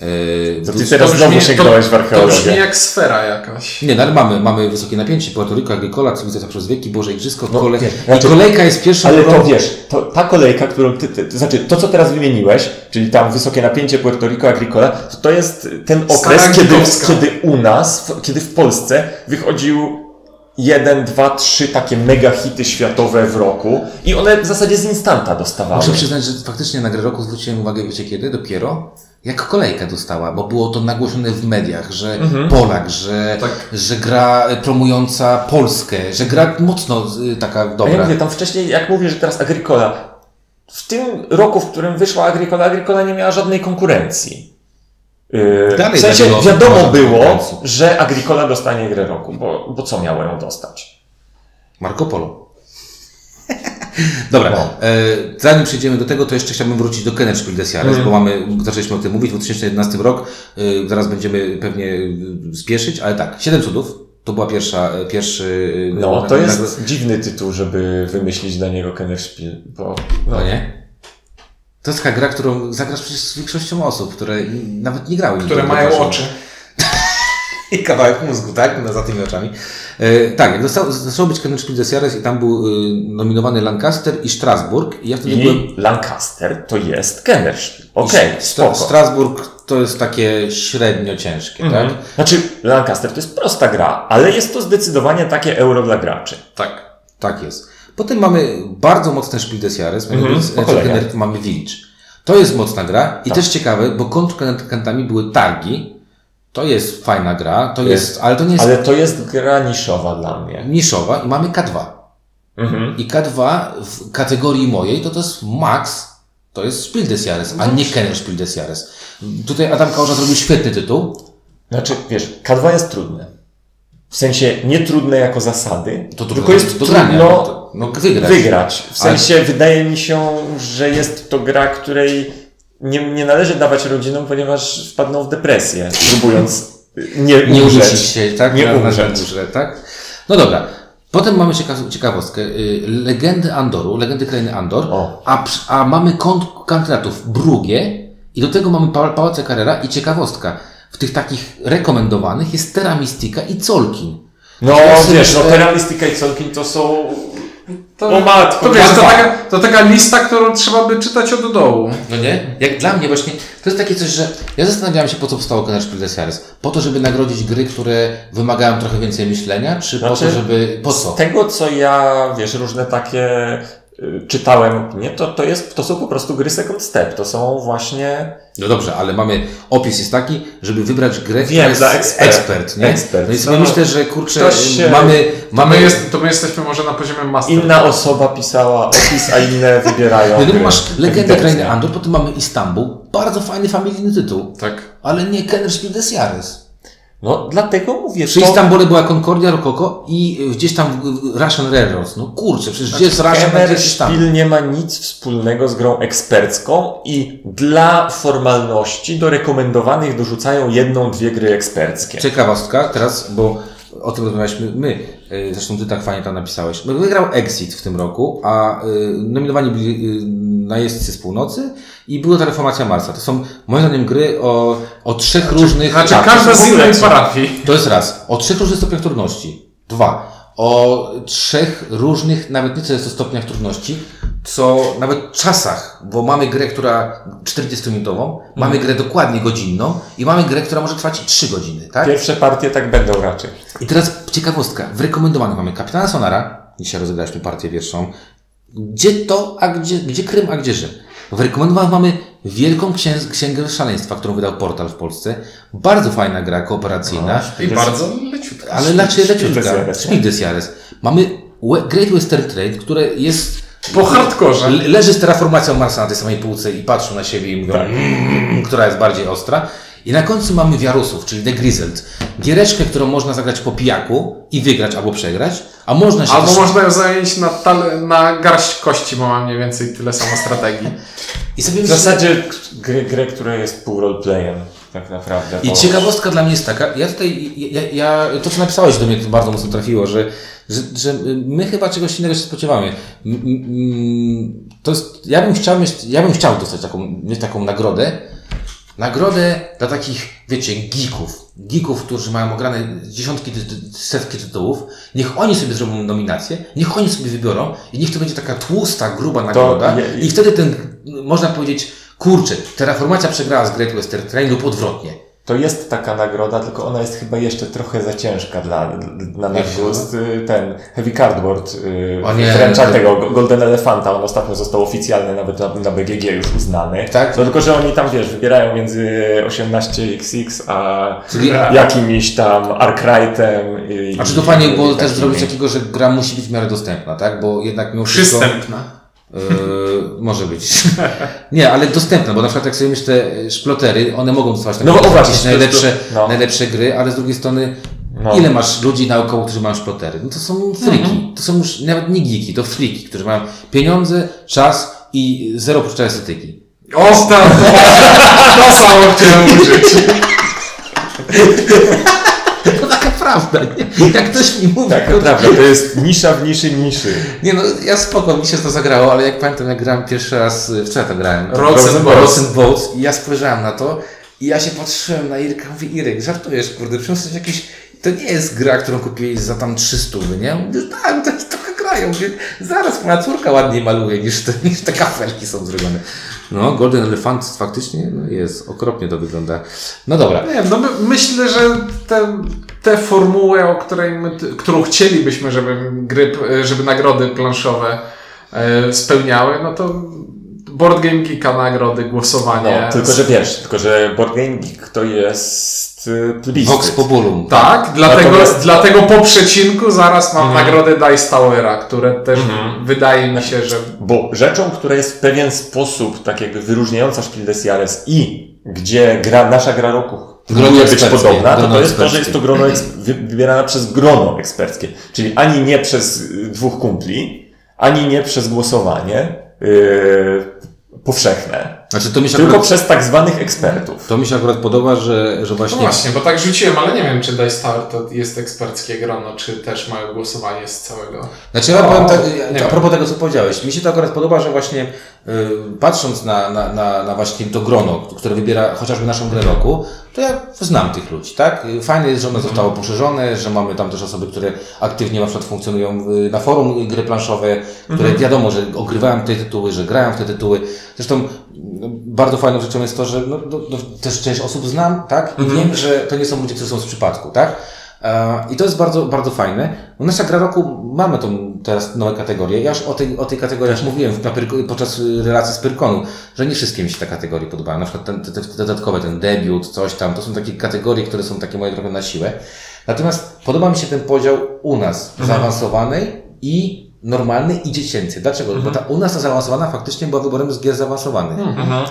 Yy, To ty teraz znowu sięgnąłeś w to brzmi archeologię. jak sfera jakaś. Nie, no ale mamy, mamy wysokie napięcie, Puerto Rico, Agricola, cywilizacja przez wieki, Boże Igrzysko, No, kole... i znaczy- kolejka jest pierwszą Ale to wiesz, to, ta kolejka, którą ty, ty, to znaczy to, co teraz wymieniłeś, czyli tam wysokie napięcie Puerto Rico, Agricola, to to jest ten okres, Stara kiedy, kiedy u nas, w, kiedy w Polsce wychodził jeden, dwa, trzy takie mega hity światowe w roku i one w zasadzie z instanta dostawały. Muszę przyznać, że faktycznie na grę roku zwróciłem uwagę, wiecie kiedy? Dopiero jak kolejka dostała, bo było to nagłośnione w mediach, że Mhm. Polak, że, Tak. że gra promująca Polskę, że gra mocno y, taka A ja dobra. mówię, tam wcześniej, jak mówię, że teraz Agricola, w tym roku, w którym wyszła Agricola, Agricola nie miała żadnej konkurencji. Yy, Dalej w sensie wiadomo było, że Agricola dostanie grę roku, bo, bo co miało ją dostać? Marco Polo. [laughs] Dobra, No. e, zanim przejdziemy do tego, to jeszcze chciałbym wrócić do Kennerspiel des Jahres, Mhm. bo mamy, zaczęliśmy o tym mówić, 2011 rok, e, zaraz będziemy pewnie e, spieszyć, ale tak, Siedem cudów, to była pierwsza, pierwszy... No, to nagro- jest dziwny tytuł, żeby wymyślić dla niego Kennerspiel, bo no, No nie? To jest taka gra, którą zagrasz przecież z większością osób, które nawet nie grały. Które mają Warsaw. oczy. [laughs] I kawałek mózgu, tak? No, za tymi oczami. E, tak, jak został, zaczął być Kennerspiel des Jahres i tam był y, nominowany Lancaster i Strasburg i ja wtedy byłem... i Lancaster to jest Kennerspiel. Okej, Stra- spoko. Strasburg to jest takie średnio ciężkie, Mhm. tak? Znaczy, Lancaster to jest prosta gra, ale jest to zdecydowanie takie euro dla graczy. Tak. Tak jest. Potem mamy bardzo mocny Spiel des Jahres, Mhm, kolei. gener- mamy Village. To jest mocna gra i Tak. też ciekawe, bo kontrkantami były targi. To jest fajna gra, to jest, Jest. ale to nie jest Ale to jest gra niszowa dla mnie. niszowa i mamy K2. Mhm. I K2 w kategorii mojej to to jest max, to jest Spiel des Jahres, a nie Kenner Spiel des Jahres. Tutaj Adam Kałuża zrobił świetny tytuł. Znaczy, wiesz, K2 jest trudne. W sensie nie trudne jako zasady, To tylko jest do trudno. No, wygrać. wygrać. W sensie wydaje mi się, że jest to gra, której nie, nie należy dawać rodzinom, ponieważ wpadną w depresję, próbując nie, nie umrzeć. się, tak? Nie umrzeć. górze, tak? No dobra. Potem mamy ciekaw- ciekawostkę. Y, Legendy Andoru, legendy krainy Andor, a, a mamy kont kandydatów Brugie i do tego mamy pa Pałace Carrera i ciekawostka. W tych takich rekomendowanych jest Terra Mystica i Colkin. No wiesz, no Terra Mystica i Solkin to są... To, O matko, to wiesz, to taka, to taka lista, którą trzeba by czytać od dołu. No nie? Jak dla mnie właśnie, to jest takie coś, że ja zastanawiałem się, po co powstało Kenner Spiel des Jahres. Po to, żeby nagrodzić gry, które wymagają trochę więcej myślenia, czy po Znaczy, to, żeby... Po co? Z tego, co ja, wiesz, różne takie czytałem, nie, to, to, jest, to są po prostu gry second step. To są właśnie... No dobrze, ale mamy, opis jest taki, żeby wybrać grę, która jest dla ekspert. ekspert, nie? Ekspert. No i sobie No, myślę, że kurczę, się- mamy, To mamy, my, jest, to my jesteśmy może na poziomie master. Inna osoba pisała opis, a inne [laughs] wybierają no, no, gry. masz Legendę. Krainy Andor, potem mamy Istanbul, bardzo fajny familijny tytuł, Tak. ale nie Kenner Spiel des Jahres. No, dlatego mówię, Przy to... Istambule była Concordia Rococo i y, gdzieś tam w Russian Railroads. No kurczę, przecież gdzie jest Russian, a gdzie jest Istanbul? Spiel nie ma nic wspólnego z grą ekspercką i dla formalności do rekomendowanych dorzucają jedną, dwie gry eksperckie. Ciekawostka teraz, bo o tym rozmawialiśmy my, y, zresztą ty tak fajnie tam napisałeś. Wygrał Exit w tym roku, a y, nominowani byli y, najeźdźcy z północy i była ta Reformacja Marsa. To są moim zdaniem gry o, o trzech różnych... Znaczy tak, każda z innej parafii. To jest raz, o trzech różnych stopniach trudności. Dwa, o trzech różnych, nawet nie co jest to stopniach trudności, co nawet czasach, bo mamy grę, która 40-minutową, mamy grę dokładnie godzinną i mamy grę, która może trwać i 3 godziny, tak? Pierwsze partie tak będą raczej. I teraz ciekawostka. W rekomendowanych mamy Kapitana Sonara. Dzisiaj rozegraliśmy partię pierwszą. Gdzie to, a gdzie, gdzie Krym, a gdzie Rzym? W rekomendowanych mamy Wielką Księg Księgę Szaleństwa, którą wydał Portal w Polsce. Bardzo fajna gra kooperacyjna. I bardzo leciutka. Ale des leciutka. Jahres, Szpil des Jahres. Mamy Great Western Trade, które jest... Po hardkorze. Le- Leży z terraformacją Marsa na tej samej półce i patrzą na siebie i mówią, Tak. mm, która jest bardziej ostra. I na końcu mamy Wiarusów, czyli The Grizzled. Giereczkę, którą można zagrać po pijaku i wygrać albo przegrać, a można się Albo też... można ją zająć na, tale, na garść kości, bo mam mniej więcej tyle samo strategii. [laughs] I sobie W zasadzie grę, grę która jest pół roleplayem, tak naprawdę. I bo- ciekawostka dla mnie jest taka, ja tutaj, ja, ja, to co napisałeś do mnie to bardzo mocno trafiło, że, że, że my chyba czegoś innego się spodziewamy. M- m- m- To jest, ja bym chciał mieć, ja bym chciał dostać taką, mieć taką nagrodę, nagrodę dla takich, wiecie, geeków. Geeków, którzy mają ograne dziesiątki, setki tytułów. Niech oni sobie zrobią nominację, niech oni sobie wybiorą i niech to będzie taka tłusta, gruba nagroda. I wtedy ten, można powiedzieć, kurczę, Terraformacja przegrała z Great Western Train lub odwrotnie. To jest taka nagroda, tylko ona jest chyba jeszcze trochę za ciężka dla, dla nasz gust. Y, Ten Heavy Cardboard y, wręcza to- tego Go- Golden Elefanta. On ostatnio został oficjalnie nawet na, na BGG już uznany. Tak? No, tylko, że oni tam, wiesz, wybierają między 18XX a Czyli- jakimś tam Arkwrightem. i- A czy to fajnie było też zrobić takiego, że gra musi być w miarę dostępna, tak? Bo jednak mimo wszystko... Przystępna. Yy, może być. [laughs] Nie, ale dostępna, bo na przykład jak sobie myślę, e, szplotery, one mogą dostawać No takie właśnie, najlepsze, no. najlepsze gry, ale z drugiej strony No. ile masz ludzi naokoło, którzy mają szplotery? No to są friki. To są już nawet nie geeki, to friki, którzy mają pieniądze, czas i zero poczucia estetyki. Ostatnio! [laughs] To samo chciałem użyć. [laughs] To prawda, nie? Jak ktoś mi mówi, Tak, to- prawda, to jest nisza w niszy niszy. Nie no, ja spoko, mi się to zagrało, ale jak pamiętam, jak grałem pierwszy raz, w co ja to grałem? Rods and Boats. i ja spojrzałem na to i ja się patrzyłem na Irka, mówię, Irek, żartujesz, kurde, przyniosłeś jakieś, to nie jest gra, którą kupiłeś za tam 300, nie? Mówię, tak, to jest grają, mówię, zaraz moja córka ładniej maluje niż te, niż te kafelki są zrobione. No, Golden Elephant faktycznie no, jest, okropnie to wygląda. No dobra. Nie no my, myślę, że te, te formułę, o której my, którą chcielibyśmy, żeby gry, żeby nagrody planszowe e, spełniały, no to Board Game Geeka nagrody, głosowanie. No, tylko, że wiesz, tylko, że Board Game Geek to jest y, plebiscyt. Vox Populum. Tak, dlatego, Natomiast- dlatego po przecinku zaraz mam Mhm. nagrodę Dice Towera, które też wydaje mi się, że Bo rzeczą, która jest w pewien sposób tak jakby wyróżniająca Spiel des Jahres i gdzie gra, nasza gra roku Grono być podobna, to to jest to, że jest to grono wybierane przez grono eksperckie. Czyli ani nie przez y, dwóch kumpli, ani nie przez głosowanie yy, powszechne, Znaczy to mi się tylko akurat, przez tak zwanych ekspertów. to mi się akurat podoba, że, że No właśnie... właśnie, bo tak rzuciłem, ale nie wiem, czy Dice Tower to jest eksperckie grono, czy też mają głosowanie z całego. Znaczy ja O, powiem tak, nie a wiem. propos tego, co powiedziałeś, mi się to akurat podoba, że właśnie y, patrząc na, na, na, na właśnie to grono, które wybiera chociażby naszą grę roku, to ja znam tych ludzi, tak? Y, Fajne jest, że ono zostało poszerzone, że mamy tam też osoby, które aktywnie na przykład funkcjonują y, na forum gry planszowe, które wiadomo, że ogrywają te tytuły, że grają w te tytuły. Zresztą no, bardzo fajną rzeczą jest to, że no, no, no, też część osób znam, tak? I wiem, że to nie są ludzie, którzy są z przypadku, tak? E, I to jest bardzo, bardzo fajne. No, nasza gra roku, mamy tą teraz nowe kategorie. Ja już o tej, o tej kategorii już mówiłem podczas y, relacji z Pyrkonu, że nie wszystkie mi się te kategorie podobają. Na przykład ten, te, te dodatkowe, ten debiut, coś tam, to są takie kategorie, które są takie moje trochę na siłę. Natomiast podoba mi się ten podział u nas, zaawansowanej i normalny i dziecięcy. Dlaczego? Bo ta u nas ta zaawansowana faktycznie była wyborem z gier zaawansowanych.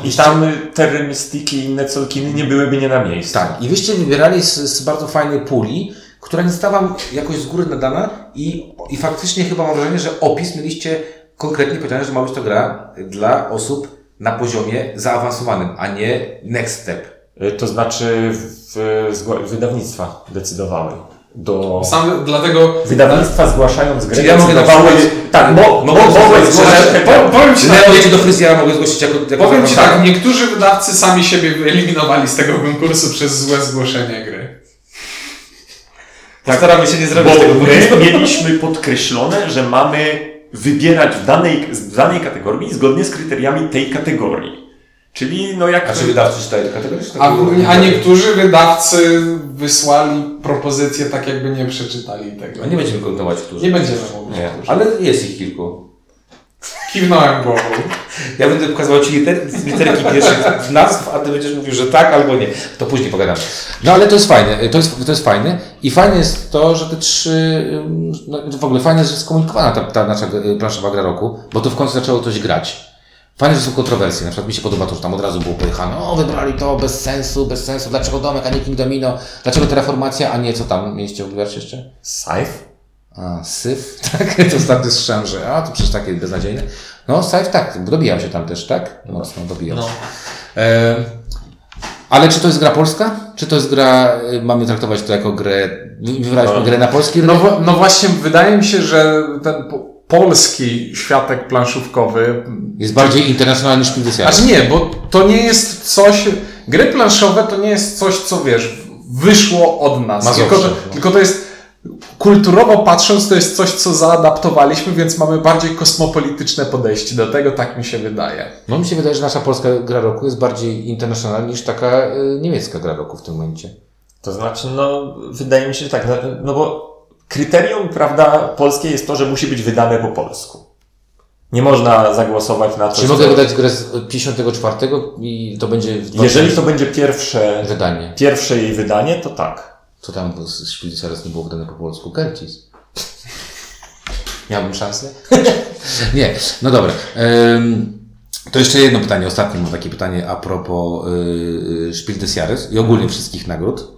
I tam Terry Mystiki i inne Colkiny nie byłyby nie na miejscu. Tak, i wyście wybierali z, z bardzo fajnej puli, która nie została jakoś z góry nadana i, i faktycznie chyba mam wrażenie, że opis mieliście konkretnie powiedziane, że ma być to gra dla osób na poziomie zaawansowanym, a nie next step. Y, To znaczy w, zgła- wydawnictwa decydowały. Do... Sam dlatego Wydawnictwa zgłaszając grę Czyli ja mogę przykład- Tak, mo, mogę zgłosić- zgłaszać... po, powiem Ci tak, do fryzjera mogę zgłosić jako, jako powiem Ci tak, niektórzy wydawcy sami siebie wyeliminowali z tego konkursu przez złe zgłoszenie gry. Staramy się nie zrobić Bo tego my mieliśmy podkreślone, że mamy wybierać w danej, w danej kategorii zgodnie z kryteriami tej kategorii. Czyli no jak... A czy wydawcy czytają te kategorie? czy A, a niektórzy wydawcy wysłali propozycje tak, jakby nie przeczytali tego. A nie będziemy kontynuować, którzy. Nie będziemy mówić. Nie, którzy. ale jest ich kilku. Kiwnąłem głową. Ja będę pokazywał Ci liter, literki pierwszych nazw, a Ty będziesz mówił, że tak albo nie. To później pogadamy. No ale to jest fajne, to jest, to jest fajne. I fajne jest to, że te trzy, no, w ogóle fajne jest, że skomunikowana ta, ta nasza y, planszowa gra roku, bo to w końcu zaczęło coś grać. Fajne, że są kontrowersje. Na przykład mi się podoba to, że tam od razu było pojechane, o wybrali to bez sensu, bez sensu, dlaczego domek, a nie King Domino, dlaczego terraformacja, a nie co tam mieliście wybrać jeszcze? Scythe? A, syf, [laughs] tak? To ostatnio słyszałem, że a, to przecież takie beznadziejne. No, syf tak, dobijał się tam też, tak? Mocno dobijał No. E, ale czy to jest gra polska? Czy to jest gra, y, mamy traktować to jako grę, wy- wybraliśmy No. grę na polski No, rynek? wa- no właśnie, wydaje mi się, że ten po, polski światek planszówkowy. Jest bardziej internacjonalny niż Pildysiara. Znaczy nie, bo to nie jest coś. Gry planszowe to nie jest coś, co wiesz, wyszło od nas. Mazowsze, Tylko, to, no. tylko to jest. Kulturowo patrząc, to jest coś, co zaadaptowaliśmy, więc mamy bardziej kosmopolityczne podejście do tego, tak mi się wydaje. No mi się wydaje, że nasza polska gra roku jest bardziej internacjonalna niż taka y, niemiecka gra roku w tym momencie. To znaczy, no, wydaje mi się, że tak, no, no bo kryterium, prawda, polskie jest to, że musi być wydane po polsku. Nie można zagłosować na to, Czy mogę wydać grę z 54 i to będzie Jeżeli to będzie pierwsze, wydanie? pierwsze jej wydanie, to tak. Co tam z Szpilicares nie było wydane po polsku? Kercis. Miałbym szansę? [laughs] nie, no dobra. To jeszcze jedno pytanie, ostatnie mam takie pytanie a propos yy, Spiel des Jahres i ogólnie wszystkich nagród.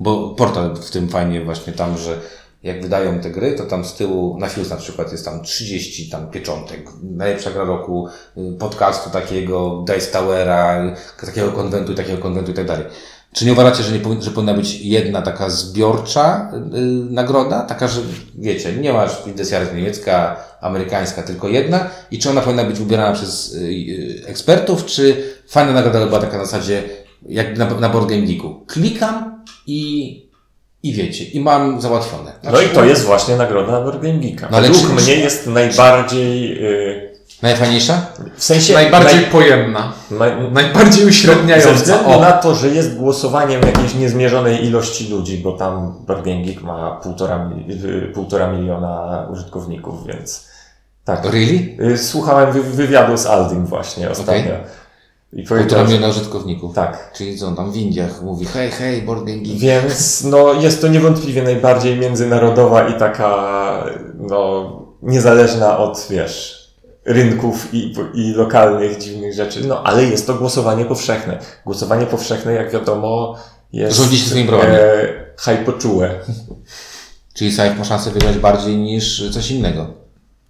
Bo portal w tym fajnie właśnie tam, że jak wydają te gry, to tam z tyłu, na Fuse na przykład jest tam 30 tam pieczątek, najlepsza gra roku, y, podcastu takiego, Dice Towera, y, takiego konwentu takiego konwentu i tak dalej. Czy nie uważacie, że, nie że powinna być jedna taka zbiorcza y, nagroda? Taka, że wiecie, nie masz Bundesjahres niemiecka, amerykańska, tylko jedna? I czy ona powinna być wybierana przez y, y, ekspertów, czy fajna nagroda była taka na zasadzie, jak na, na Board Game Geeku? Klikam i, i wiecie, i mam załatwione. No i to jest właśnie nagroda Board Game Geeka. No Według czy- mnie jest najbardziej, yy, Najfajniejsza? w sensie... Najbardziej pojemna. naj, Najbardziej Ze uśredniająca. względu O, na to, że jest głosowaniem jakiejś niezmierzonej ilości ludzi, bo tam Board Game Geek ma półtora, półtora miliona użytkowników, więc tak. Really? Y, Słuchałem wy, wywiadu z Aldim właśnie ostatnio. I powiedział, że, użytkowników. tak. Czyli co on tam w Indiach mówi, hej, hej, Board Game Geek. Więc no, jest to niewątpliwie najbardziej międzynarodowa i taka no, niezależna od, wiesz, rynków i, i lokalnych dziwnych rzeczy. No, ale jest to głosowanie powszechne. Głosowanie powszechne, jak wiadomo, jest Rządzi się swoimi prawami. e, hypoczułe. [laughs] Czyli Saif ma szansę wygrać bardziej niż coś innego.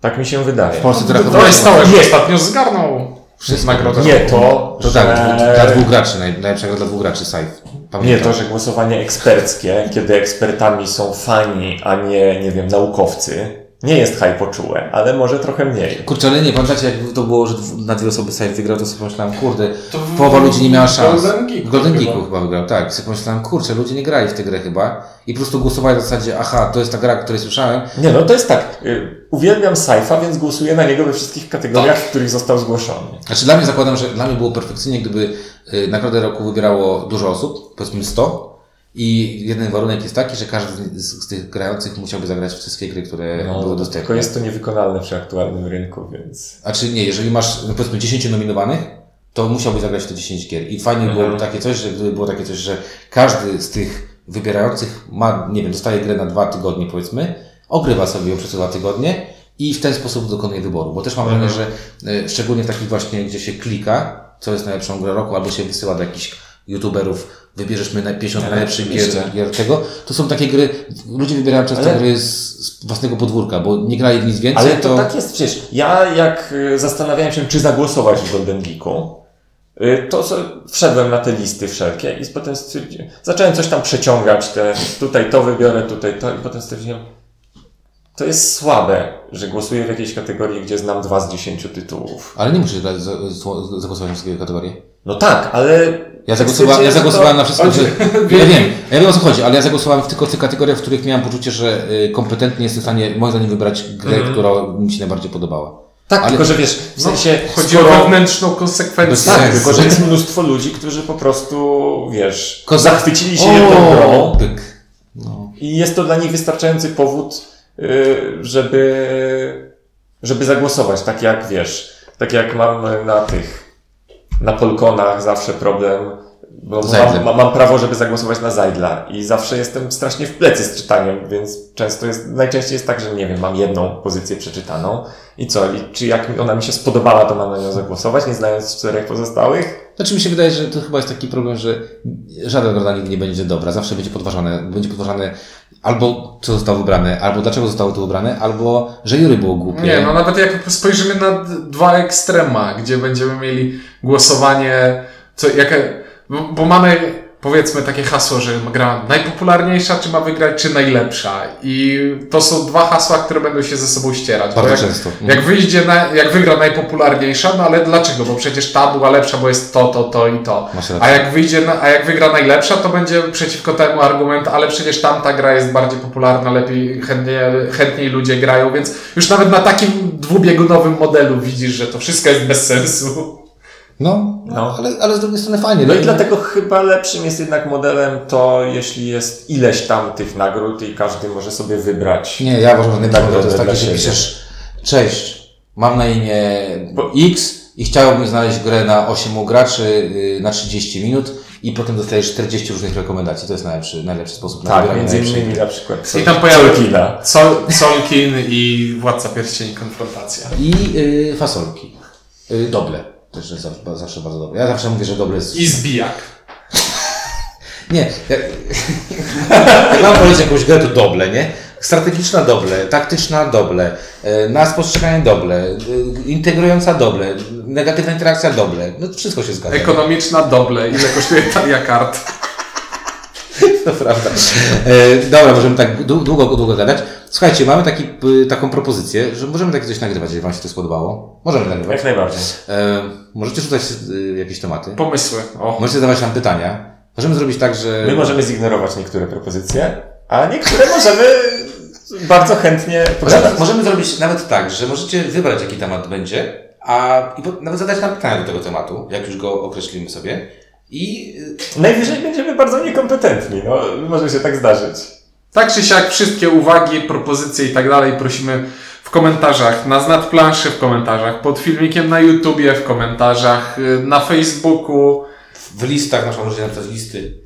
Tak mi się wydaje. W Polsce to teraz jest stałe, że Nie. ostatnio zgarnął Wszystko. nagrodę. Nie to, To że... tak, dla dwóch graczy, naj- najlepsza gra dla dwóch graczy Saif. Nie to, że głosowanie eksperckie, kiedy ekspertami są fani, a nie, nie wiem, naukowcy, nie jest hypoczułe, ale może trochę mniej. Kurczę, ale nie, pamiętacie jak to było, że na dwie osoby Saif wygrał, to sobie pomyślałem, kurde, To w- połowa ludzi nie miała w szans. Golden Geeku W Golden chyba. Geeku chyba wygrał, tak. I sobie pomyślałem, kurczę, ludzie nie grali w tę grę chyba i po prostu głosowali w zasadzie, aha, to jest ta gra, o której słyszałem. Nie, no to jest tak. y, Uwielbiam Saifa, więc głosuję na niego we wszystkich kategoriach, w których został zgłoszony. Znaczy dla mnie zakładam, że dla mnie było perfekcyjnie, gdyby y, Nagrodę Roku wybierało dużo osób, powiedzmy 100 i jeden warunek jest taki, że każdy z, tych grających musiałby zagrać wszystkie gry, które były tylko dostępne. jest to niewykonalne przy aktualnym rynku, więc... A czy nie, jeżeli masz no powiedzmy 10 nominowanych, to musiałbyś zagrać te 10 gier. I fajnie Mhm. byłoby takie coś, że gdyby było takie coś, że każdy z tych wybierających ma, nie wiem, dostaje grę na dwa tygodnie powiedzmy, ogrywa sobie ją przez dwa tygodnie i w ten sposób dokonuje wyboru. Bo też mam wrażenie, że y, szczególnie w takich właśnie, gdzie się klika, co jest najlepszą grę roku, albo się wysyła do jakichś youtuberów, wybierzesz my na 50 Tak, najlepszych gier, gier tego, to są takie gry, ludzie wybierają często Ale- gry z, z własnego podwórka, bo nie grali w nic więcej, Ale to, tak jest przecież. Ja jak y, zastanawiałem się, czy zagłosować w Golden Geeku, y, to wszedłem na te listy wszelkie i potem stwierdziłem, zacząłem coś tam przeciągać, te, tutaj to wybiorę, tutaj to i potem stwierdziłem, to jest słabe, że głosuję w jakiejś kategorii, gdzie znam dwa z dziesięciu tytułów. Ale nie musisz zagłosować na wszystkie kategorie. No tak, ale... Ja, zagłosowa- ja zagłosowałem na wszystko, że... [laughs] Ja wiem, ja wiem o co chodzi, ale ja zagłosowałem tylko w tych kategoriach, w których miałem poczucie, że y, kompetentnie jestem w stanie, moim zdaniem, wybrać grę, która mi się najbardziej podobała. Tak, ale- tylko że wiesz, w sensie... Chodzi skoro- o wewnętrzną konsekwencję. Bez Tak, tylko że jest [laughs] mnóstwo ludzi, którzy po prostu, wiesz, Ko- zachwycili się jedną grą pyk. No. i jest to dla nich wystarczający powód, y, żeby, żeby zagłosować. Tak jak, wiesz, tak jak mam na tych, na Polkonach zawsze problem, bo mam, mam prawo, żeby zagłosować na Zajdla i zawsze jestem strasznie w plecy z czytaniem, więc często jest, najczęściej jest tak, że nie wiem, mam jedną pozycję przeczytaną i co, i czy jak ona mi się spodobała, to mam na nią zagłosować, nie znając czterech pozostałych? Znaczy mi się wydaje, że to chyba jest taki problem, że żadna nagroda nigdy nie będzie dobra. Zawsze będzie podważane, będzie podważane albo co zostało wybrane, albo dlaczego zostało to wybrane, albo że jury było głupie. Nie, no nawet jak spojrzymy na dwa ekstrema, gdzie będziemy mieli głosowanie, co, bo, bo mamy powiedzmy takie hasło, że gra najpopularniejsza, czy ma wygrać, czy najlepsza. I to są dwa hasła, które będą się ze sobą ścierać. Bardzo jak, często. Mhm. jak wyjdzie, na, jak wygra najpopularniejsza, no ale dlaczego? Bo przecież ta była lepsza, bo jest to, to, to i to. A jak wyjdzie, a jak wygra najlepsza, to będzie przeciwko temu argument, ale przecież tamta gra jest bardziej popularna, lepiej, chętnie, chętniej ludzie grają, więc już nawet na takim dwubiegunowym modelu widzisz, że to wszystko jest bez sensu. No, no. No. Ale, ale z drugiej strony fajnie. No i dlatego chyba lepszym jest jednak modelem to, jeśli jest ileś tam tych nagród i każdy może sobie wybrać. Nie, ja uważam, że Nagrodę to jest dla taki, że piszesz Cześć, mam na imię Bo- X i chciałbym znaleźć grę na 8 graczy yy, na 30 minut i potem dostajesz 40 różnych rekomendacji. To jest najlepszy, najlepszy sposób na Tak, między innymi na przykład I tam pojawia- Tolkiena. Sol, Solkin i Władca Pierścieni Konfrontacja. I yy, fasolki. Yy, doble. Też jest zawsze, zawsze bardzo dobre. Ja zawsze mówię, że doble jest... I Zbijak. [laughs] Nie, jak, [laughs] jak mam powiedzieć jakąś grę, to doble, nie? Strategiczna doble, taktyczna doble, e, na spostrzeganie doble, e, integrująca doble, negatywna interakcja doble. No wszystko się zgadza. Ekonomiczna doble. Ile kosztuje talia kart? [laughs] To prawda. E, dobra, możemy tak dłu- długo, długo gadać. Słuchajcie, mamy taki, taką propozycję, że możemy takie coś nagrywać, jeżeli Wam się to spodobało. Możemy nagrywać. Jak najbardziej. E, możecie rzucać e, jakieś tematy. Pomysły. O. Możecie zadawać nam pytania. Możemy zrobić tak, że... My możemy zignorować niektóre propozycje, a niektóre możemy bardzo chętnie Możemy, pogadać. możemy zrobić nawet tak, że możecie wybrać, jaki temat będzie, a i po, nawet zadać nam pytania do tego tematu, jak już go określimy sobie. I y, Najwyżej będziemy bardzo niekompetentni, no może się tak zdarzyć. Tak czy siak, wszystkie uwagi, propozycje i tak dalej prosimy w komentarzach, na znad planszy w komentarzach, pod filmikiem na YouTubie w komentarzach, y, na Facebooku. w listach na przykład możecie napisać listy.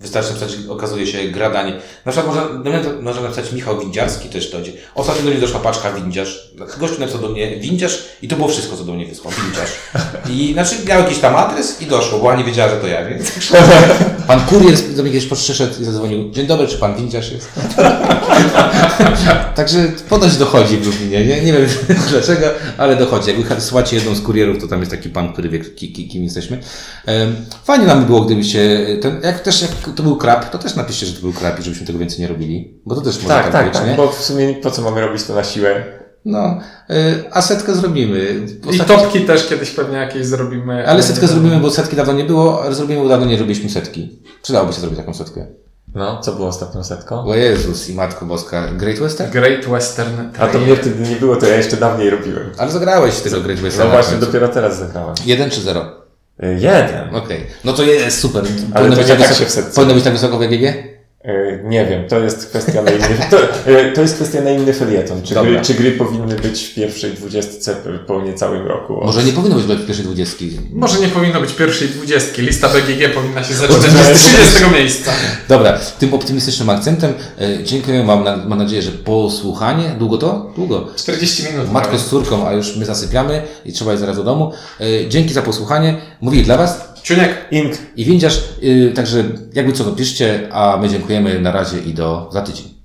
Wystarczy napisać, okazuje się, gra dań. Na przykład można, można napisać Michał Windziarski, też to idzie. Ostatnio do mnie doszła paczka Windziarz. Gościu napisał do mnie Windziarz i to było wszystko, co do mnie wysłał. Windziarz. I znaczy miał jakiś tam adres i doszło, bo ona nie wiedziała, że to ja, więc... [laughs] Pan kurier do mnie kiedyś przyszedł i zadzwonił. Dzień dobry, czy pan Windziarz jest? [laughs] Także ponoć dochodzi w Lublinie. Nie, nie wiem [laughs] dlaczego, ale dochodzi. Jak wysyłacie jedną z kurierów, to tam jest taki pan, który wie, ki, ki, kim jesteśmy. Fajnie nam by było, gdybyście. Ten, jak też jak to był krab, to też napiszcie, że to był krab i żebyśmy tego więcej nie robili. Bo to też może Tak, tak, tak, być, tak, nie? bo w sumie po co mamy robić to na siłę? No, y, a setkę zrobimy. I Ostatnio- topki też kiedyś pewnie jakieś zrobimy. Ale setkę zrobimy, bo setki dawno nie było, ale zrobimy, bo dawno nie robiliśmy setki. Przydałoby się zrobić taką setkę. No, co było ostatnią setką? O Jezus i Matko Boska. Great Western? Great Western A to Trail. mnie wtedy nie było, to ja jeszcze dawniej robiłem. Ale zagrałeś tego Great No Western. właśnie, dopiero teraz zagrałem. Jeden czy zero? Jeden. Okej. No to jest super. Ale to być tak tak wysoko- się. Powinno być tak wysoko w EGG? Y, Nie wiem, to jest kwestia na inny, to, y, to jest kwestia na inny felieton. Czy Dobra. gry, czy gry powinny być w pierwszej dwudziestce po niecałym roku? Może nie powinno być w pierwszej dwudziestki. Może nie powinno być pierwszej dwudziestki. Lista BGG powinna się zaczynać z 30 miejsca. Dobra, tym optymistycznym akcentem e, dziękuję. Mam, na, mam nadzieję, że posłuchanie. Długo to? Długo. 40 minut. Matko nawet. z córką, a już my zasypiamy i trzeba iść zaraz do domu. E, dzięki za posłuchanie. Mówili dla Was Ciuniek. Ink. i Windziarz. E, także jakby co, to piszcie, a my dziękujemy na razie i do za tydzień.